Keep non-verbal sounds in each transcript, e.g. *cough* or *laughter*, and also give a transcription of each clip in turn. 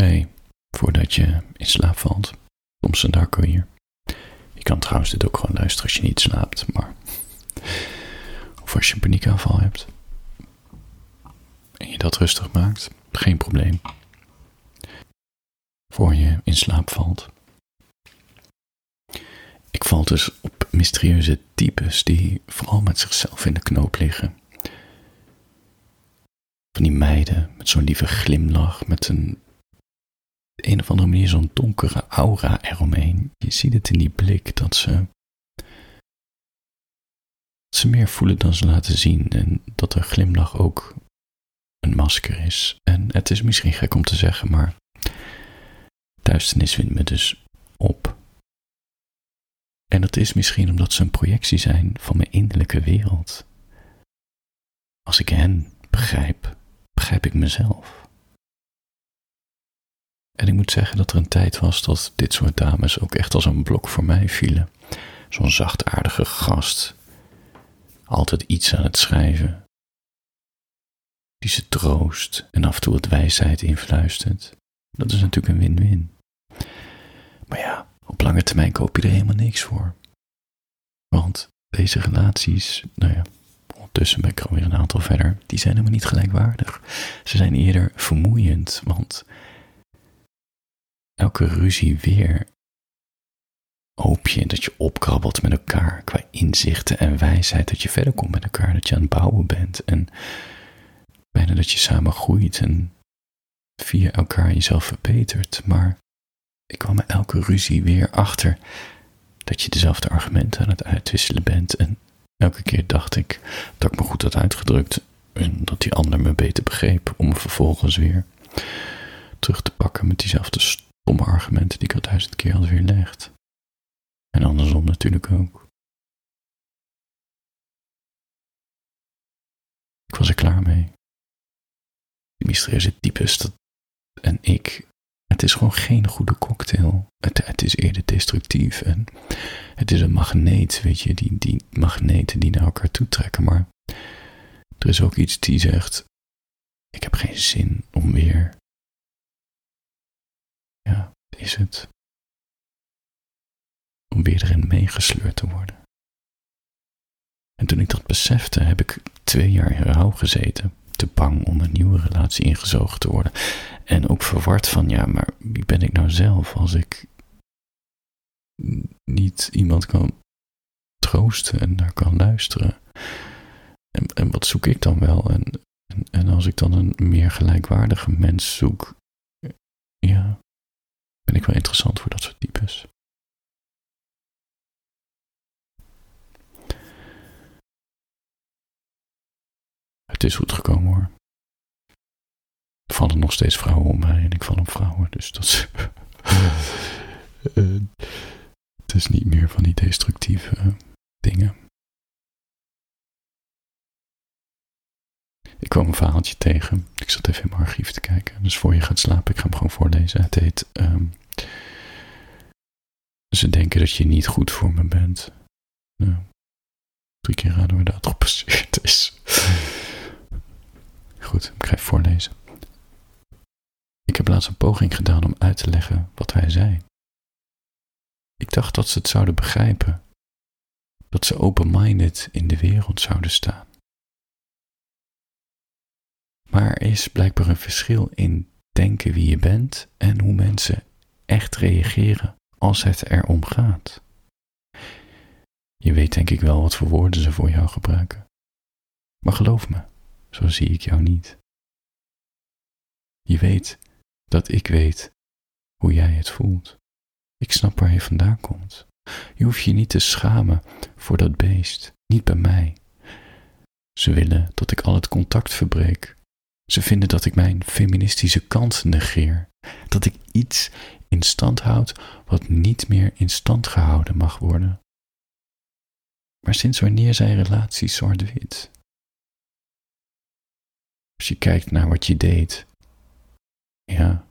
Hey, voordat je in slaap valt, Soms een Darko hier. Je kan trouwens dit ook gewoon luisteren als je niet slaapt, maar. Of als je een paniekaanval hebt. En je dat rustig maakt, geen probleem. Voor je in slaap valt. Ik val dus op mysterieuze types die vooral met zichzelf in de knoop liggen. Van die meiden met zo'n lieve glimlach, met een een of andere manier zo'n donkere aura eromheen. Je ziet het in die blik dat ze, ze meer voelen dan ze laten zien en dat de glimlach ook een masker is. En het is misschien gek om te zeggen, maar duisternis vindt me dus op. En dat is misschien omdat ze een projectie zijn van mijn innerlijke wereld. Als ik hen begrijp, begrijp ik mezelf. En ik moet zeggen dat er een tijd was dat dit soort dames ook echt als een blok voor mij vielen. Zo'n zachtaardige gast, altijd iets aan het schrijven, die ze troost en af en toe wat wijsheid influistert. Dat is natuurlijk een win-win. Maar ja, op lange termijn koop je er helemaal niks voor. Want deze relaties, nou ja, ondertussen ben ik alweer een aantal verder, die zijn helemaal niet gelijkwaardig. Ze zijn eerder vermoeiend, want elke ruzie weer hoop je dat je opkrabbelt met elkaar qua inzichten en wijsheid, dat je verder komt met elkaar, dat je aan het bouwen bent en bijna dat je samen groeit en via elkaar jezelf verbetert. Maar ik kwam met elke ruzie weer achter dat je dezelfde argumenten aan het uitwisselen bent en elke keer dacht ik dat ik me goed had uitgedrukt en dat die ander me beter begreep om me vervolgens weer terug te pakken met diezelfde stomme argumenten die ik al duizend keer had weerlegd. En andersom natuurlijk ook. Ik was er klaar mee. Die mysterieuze types dat, en ik, het is gewoon geen goede cocktail. Het, het is eerder destructief en het is een magneet, weet je, die, die magneten die naar elkaar toe trekken. Maar er is ook iets die zegt, ik heb geen zin om weer is het. Om weer erin meegesleurd te worden. En toen ik dat besefte, heb ik twee jaar in rouw gezeten. Te bang om een nieuwe relatie ingezogen te worden. En ook verward van, ja, maar wie ben ik nou zelf als ik niet iemand kan troosten en naar kan luisteren? En, en wat zoek ik dan wel? En, en, en als ik dan een meer gelijkwaardige mens zoek, ja, ben ik wel interessant voor dat soort types. Het is goed gekomen hoor. Er vallen nog steeds vrouwen om mij en ik val op vrouwen, dus dat is. uh, *laughs* het is niet meer van die destructieve dingen. Ik kwam een verhaaltje tegen. Ik zat even in mijn archief te kijken. Dus voor je gaat slapen, ik ga hem gewoon voorlezen. Het heet um, Ze denken dat je niet goed voor me bent. Nou, drie keer raden waar dat gebaseerd is. Goed, ik ga even voorlezen. Ik heb laatst een poging gedaan om uit te leggen wat hij zei. Ik dacht dat ze het zouden begrijpen. Dat ze open-minded in de wereld zouden staan. Maar er is blijkbaar een verschil in denken wie je bent en hoe mensen echt reageren als het erom gaat. Je weet denk ik wel wat voor woorden ze voor jou gebruiken. Maar geloof me, zo zie ik jou niet. Je weet dat ik weet hoe jij het voelt. Ik snap waar je vandaan komt. Je hoeft je niet te schamen voor dat beest, niet bij mij. Ze willen dat ik al het contact verbreek ze vinden dat ik mijn feministische kant negeer. Dat ik iets in stand houd wat niet meer in stand gehouden mag worden. Maar sinds wanneer zijn relaties zwart-wit? Als je kijkt naar wat je deed. Ja.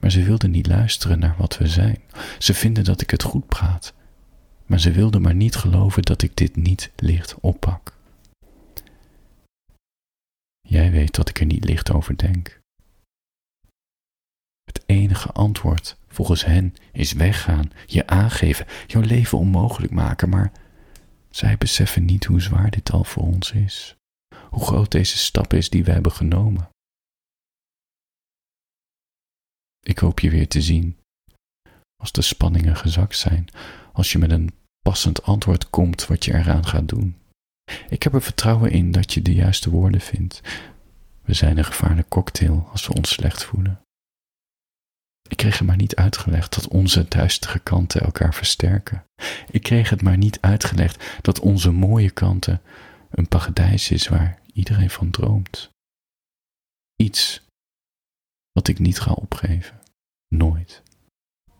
Maar ze wilden niet luisteren naar wat we zijn. Ze vinden dat ik het goed praat. Maar ze wilden maar niet geloven dat ik dit niet licht oppak. Jij weet dat ik er niet licht over denk. Enige antwoord volgens hen is weggaan, je aangeven, jouw leven onmogelijk maken, maar zij beseffen niet hoe zwaar dit al voor ons is, hoe groot deze stap is die we hebben genomen. Ik hoop je weer te zien. Als de spanningen gezakt zijn, als je met een passend antwoord komt wat je eraan gaat doen. Ik heb er vertrouwen in dat je de juiste woorden vindt. We zijn een gevaarlijke cocktail als we ons slecht voelen. Ik kreeg het maar niet uitgelegd dat onze duistere kanten elkaar versterken. Ik kreeg het maar niet uitgelegd dat onze mooie kanten een paradijs is waar iedereen van droomt. Iets wat ik niet ga opgeven. Nooit.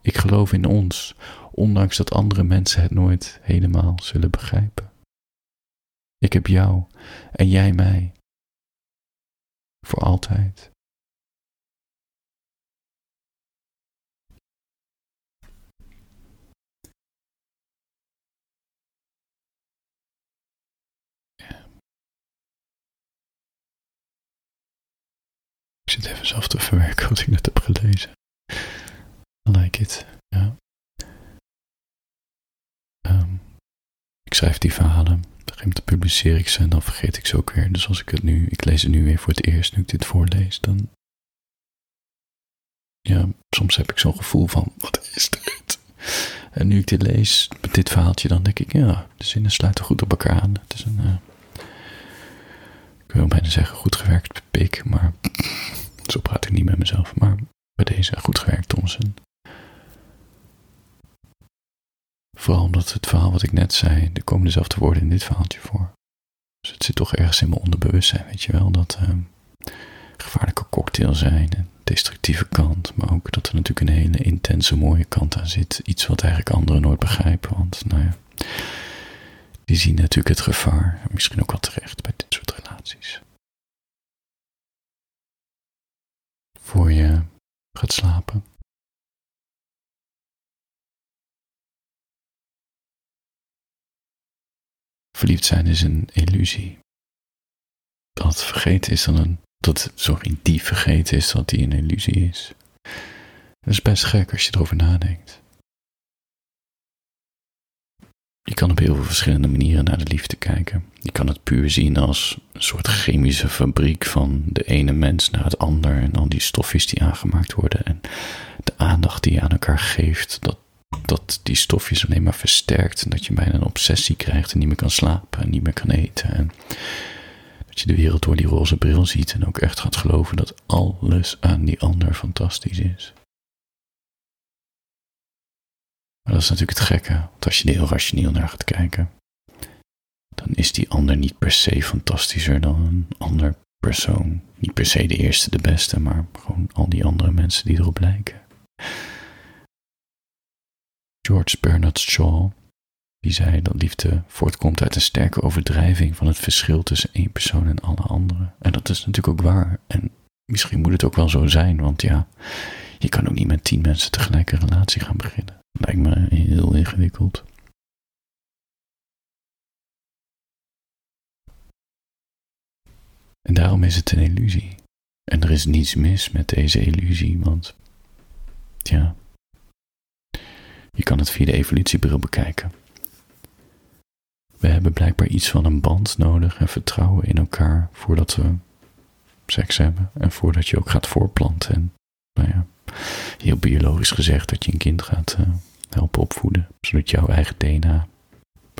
Ik geloof in ons, ondanks dat andere mensen het nooit helemaal zullen begrijpen. Ik heb jou en jij mij. Voor altijd. Ik zit even zelf te verwerken wat ik net heb gelezen. I like it, ja. Ehm, ik schrijf die verhalen, op een gegeven publiceer ik ze en dan vergeet ik ze ook weer. Dus als ik het nu, ik lees het nu weer voor het eerst, nu ik dit voorlees, dan... Ja, soms heb ik zo'n gevoel van, wat is dit? En nu ik dit lees, met dit verhaaltje, dan denk ik, ja, de zinnen sluiten goed op elkaar aan. Het is een, uh, ik wil bijna zeggen, goed gewerkt pik, maar zo praat ik niet met mezelf. Maar bij deze goed gewerkt, Thomson. Vooral omdat het verhaal wat ik net zei, er komen dezelfde woorden in dit verhaaltje voor. Dus het zit toch ergens in mijn onderbewustzijn, weet je wel, dat uh, gevaarlijke cocktail zijn, een destructieve kant, maar ook dat er natuurlijk een hele intense mooie kant aan zit. Iets wat eigenlijk anderen nooit begrijpen, want nou ja, die zien natuurlijk het gevaar, misschien ook wel terecht bij dit soort relaties. Voor je gaat slapen. Verliefd zijn is een illusie. Dat vergeten is dan een. Dat, sorry, die vergeten is dat die een illusie is. Dat is best gek als je erover nadenkt. Je kan op heel veel verschillende manieren naar de liefde kijken. Je kan het puur zien als een soort chemische fabriek van de ene mens naar het ander en al die stofjes die aangemaakt worden en de aandacht die je aan elkaar geeft, dat, dat die stofjes alleen maar versterkt en dat je bijna een obsessie krijgt en niet meer kan slapen en niet meer kan eten en dat je de wereld door die roze bril ziet en ook echt gaat geloven dat alles aan die ander fantastisch is. Maar dat is natuurlijk het gekke, want als je er heel rationeel naar gaat kijken, dan is die ander niet per se fantastischer dan een ander persoon. Niet per se de eerste, de beste, maar gewoon al die andere mensen die erop lijken. George Bernard Shaw, die zei dat liefde voortkomt uit een sterke overdrijving van het verschil tussen één persoon en alle anderen. En dat is natuurlijk ook waar. En misschien moet het ook wel zo zijn, want ja, je kan ook niet met tien mensen tegelijk een relatie gaan beginnen. Lijkt me heel ingewikkeld. En daarom is het een illusie. En er is niets mis met deze illusie, want, ja, je kan het via de evolutiebril bekijken. We hebben blijkbaar iets van een band nodig en vertrouwen in elkaar voordat we seks hebben en voordat je ook gaat voorplanten. En, nou ja, heel biologisch gezegd dat je een kind gaat uh, helpen opvoeden, zodat jouw eigen DNA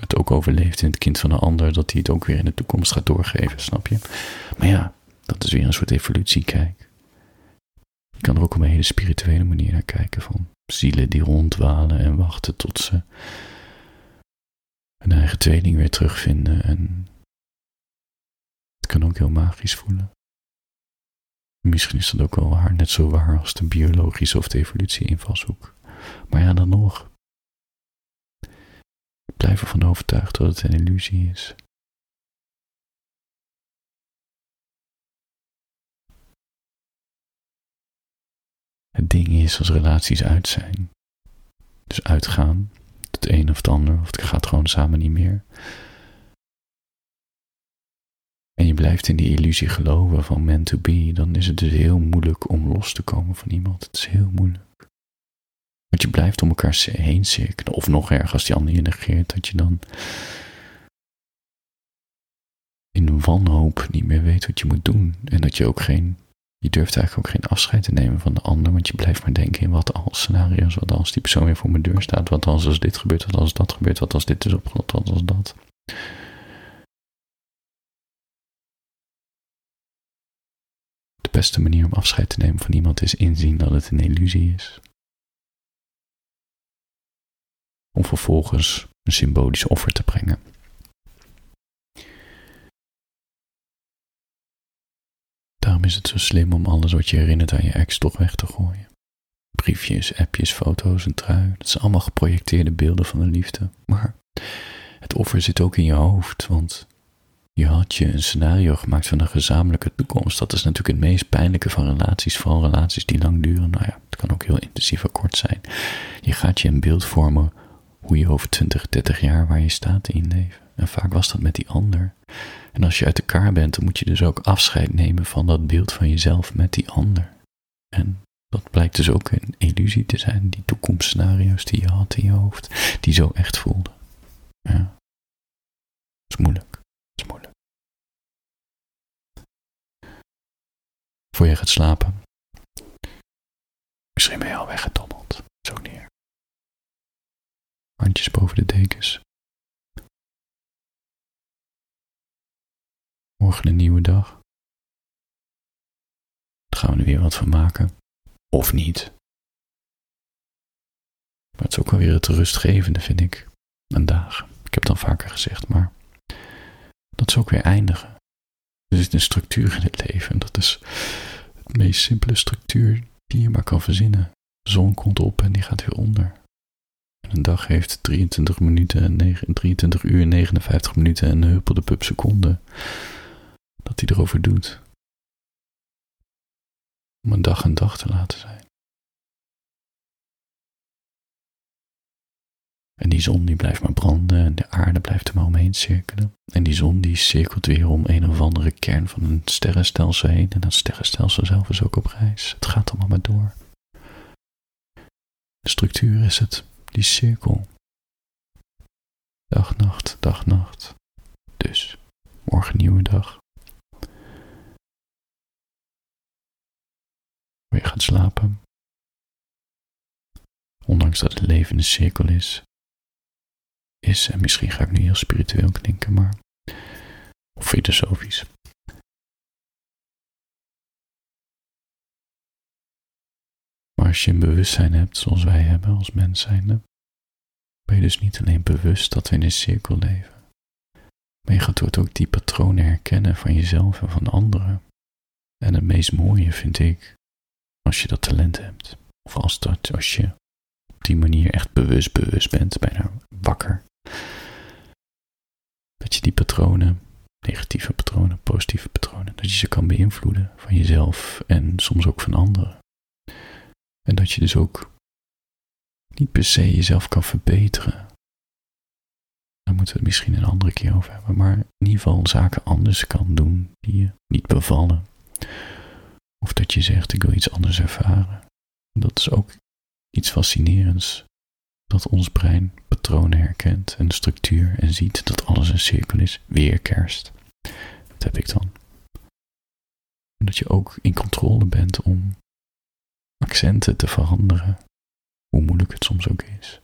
het ook overleeft in het kind van een ander, dat hij het ook weer in de toekomst gaat doorgeven, snap je? Maar ja, dat is weer een soort evolutiekijk. Je kan er ook op een hele spirituele manier naar kijken, van zielen die rondwalen en wachten tot ze hun eigen tweeling weer terugvinden en het kan ook heel magisch voelen. Misschien is dat ook wel waar, net zo waar als de biologische of de evolutie-invalshoek. Maar ja, dan nog. Ik blijf ervan overtuigd dat het een illusie is. Het ding is als relaties uit zijn. Dus uitgaan, het een of het ander, of het gaat gewoon samen niet meer. En je blijft in die illusie geloven van meant to be, dan is het dus heel moeilijk om los te komen van iemand. Het is heel moeilijk. Want je blijft om elkaar heen cirkelen. Of nog erger, als die ander je negeert, dat je dan in wanhoop niet meer weet wat je moet doen. En dat je ook geen, je durft eigenlijk ook geen afscheid te nemen van de ander, want je blijft maar denken in wat als scenario's, wat als die persoon weer voor mijn deur staat, wat als als dit gebeurt, wat als dat gebeurt, wat als dit is opgelost, wat als dat. Beste manier om afscheid te nemen van iemand is inzien dat het een illusie is. Om vervolgens een symbolisch offer te brengen. Daarom is het zo slim om alles wat je herinnert aan je ex toch weg te gooien. Briefjes, appjes, foto's, een trui. Dat zijn allemaal geprojecteerde beelden van de liefde. Maar het offer zit ook in je hoofd, want je had je een scenario gemaakt van een gezamenlijke toekomst. Dat is natuurlijk het meest pijnlijke van relaties, vooral relaties die lang duren. Nou ja, het kan ook heel intensief en kort zijn. Je gaat je een beeld vormen hoe je over 20, 30 jaar waar je staat in leven. En vaak was dat met die ander. En als je uit elkaar bent, dan moet je dus ook afscheid nemen van dat beeld van jezelf met die ander. En dat blijkt dus ook een illusie te zijn, die toekomstscenario's die je had in je hoofd, die zo echt voelden. Ja. Dat is moeilijk. Voor je gaat slapen. Misschien ben je al weggedommeld. Zo neer. Handjes boven de dekens. Morgen een nieuwe dag. Daar gaan we er weer wat van maken. Of niet. Maar het is ook wel weer het rustgevende, vind ik. Een dag. Ik heb het dan vaker gezegd, maar dat is ook weer eindigen. Er zit een structuur in het leven. En dat is het meest simpele structuur die je maar kan verzinnen. De zon komt op en die gaat weer onder. En een dag heeft 23 minuten en 9, 23 uur en 59 minuten en een huppelde pup seconde dat hij erover doet. Om een dag een dag te laten zijn. En die zon die blijft maar branden en de aarde blijft er maar omheen cirkelen. En die zon die cirkelt weer om een of andere kern van een sterrenstelsel heen. En dat sterrenstelsel zelf is ook op reis. Het gaat allemaal maar door. De structuur is het, die cirkel. Dag, nacht, dag, nacht. Dus, morgen nieuwe dag. weer gaat slapen. Ondanks dat het leven een cirkel is, is, en misschien ga ik nu heel spiritueel klinken, maar, of filosofisch. Maar als je een bewustzijn hebt, zoals wij hebben als mens zijnde, ben je dus niet alleen bewust dat we in een cirkel leven, maar je gaat ook die patronen herkennen van jezelf en van anderen. En het meest mooie vind ik als je dat talent hebt. Of als, dat, als je op die manier echt bewust bewust bent, bijna wakker. Dat je die patronen, negatieve patronen, positieve patronen, dat je ze kan beïnvloeden van jezelf en soms ook van anderen. En dat je dus ook niet per se jezelf kan verbeteren. Daar moeten we het misschien een andere keer over hebben. Maar in ieder geval zaken anders kan doen die je niet bevallen. Of dat je zegt, ik wil iets anders ervaren. Dat is ook iets fascinerends. Dat ons brein patronen herkent en structuur en ziet dat alles een cirkel is. Weer kerst. Dat heb ik dan. En dat je ook in controle bent om accenten te veranderen. Hoe moeilijk het soms ook is.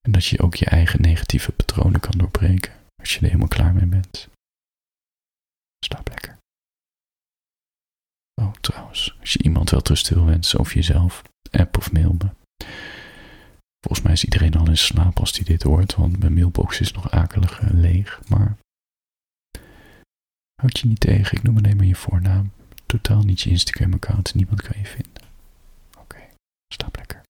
En dat je ook je eigen negatieve patronen kan doorbreken als je er helemaal klaar mee bent. Slaap lekker. Oh, trouwens, als je iemand wel rust wil wensen of jezelf, app of mail me. Volgens mij is iedereen al in slaap als die dit hoort, want mijn mailbox is nog akelig uh, leeg. Maar houd je niet tegen, ik noem alleen maar je voornaam. Totaal niet je Instagram-account, niemand kan je vinden. Oké, okay, lekker.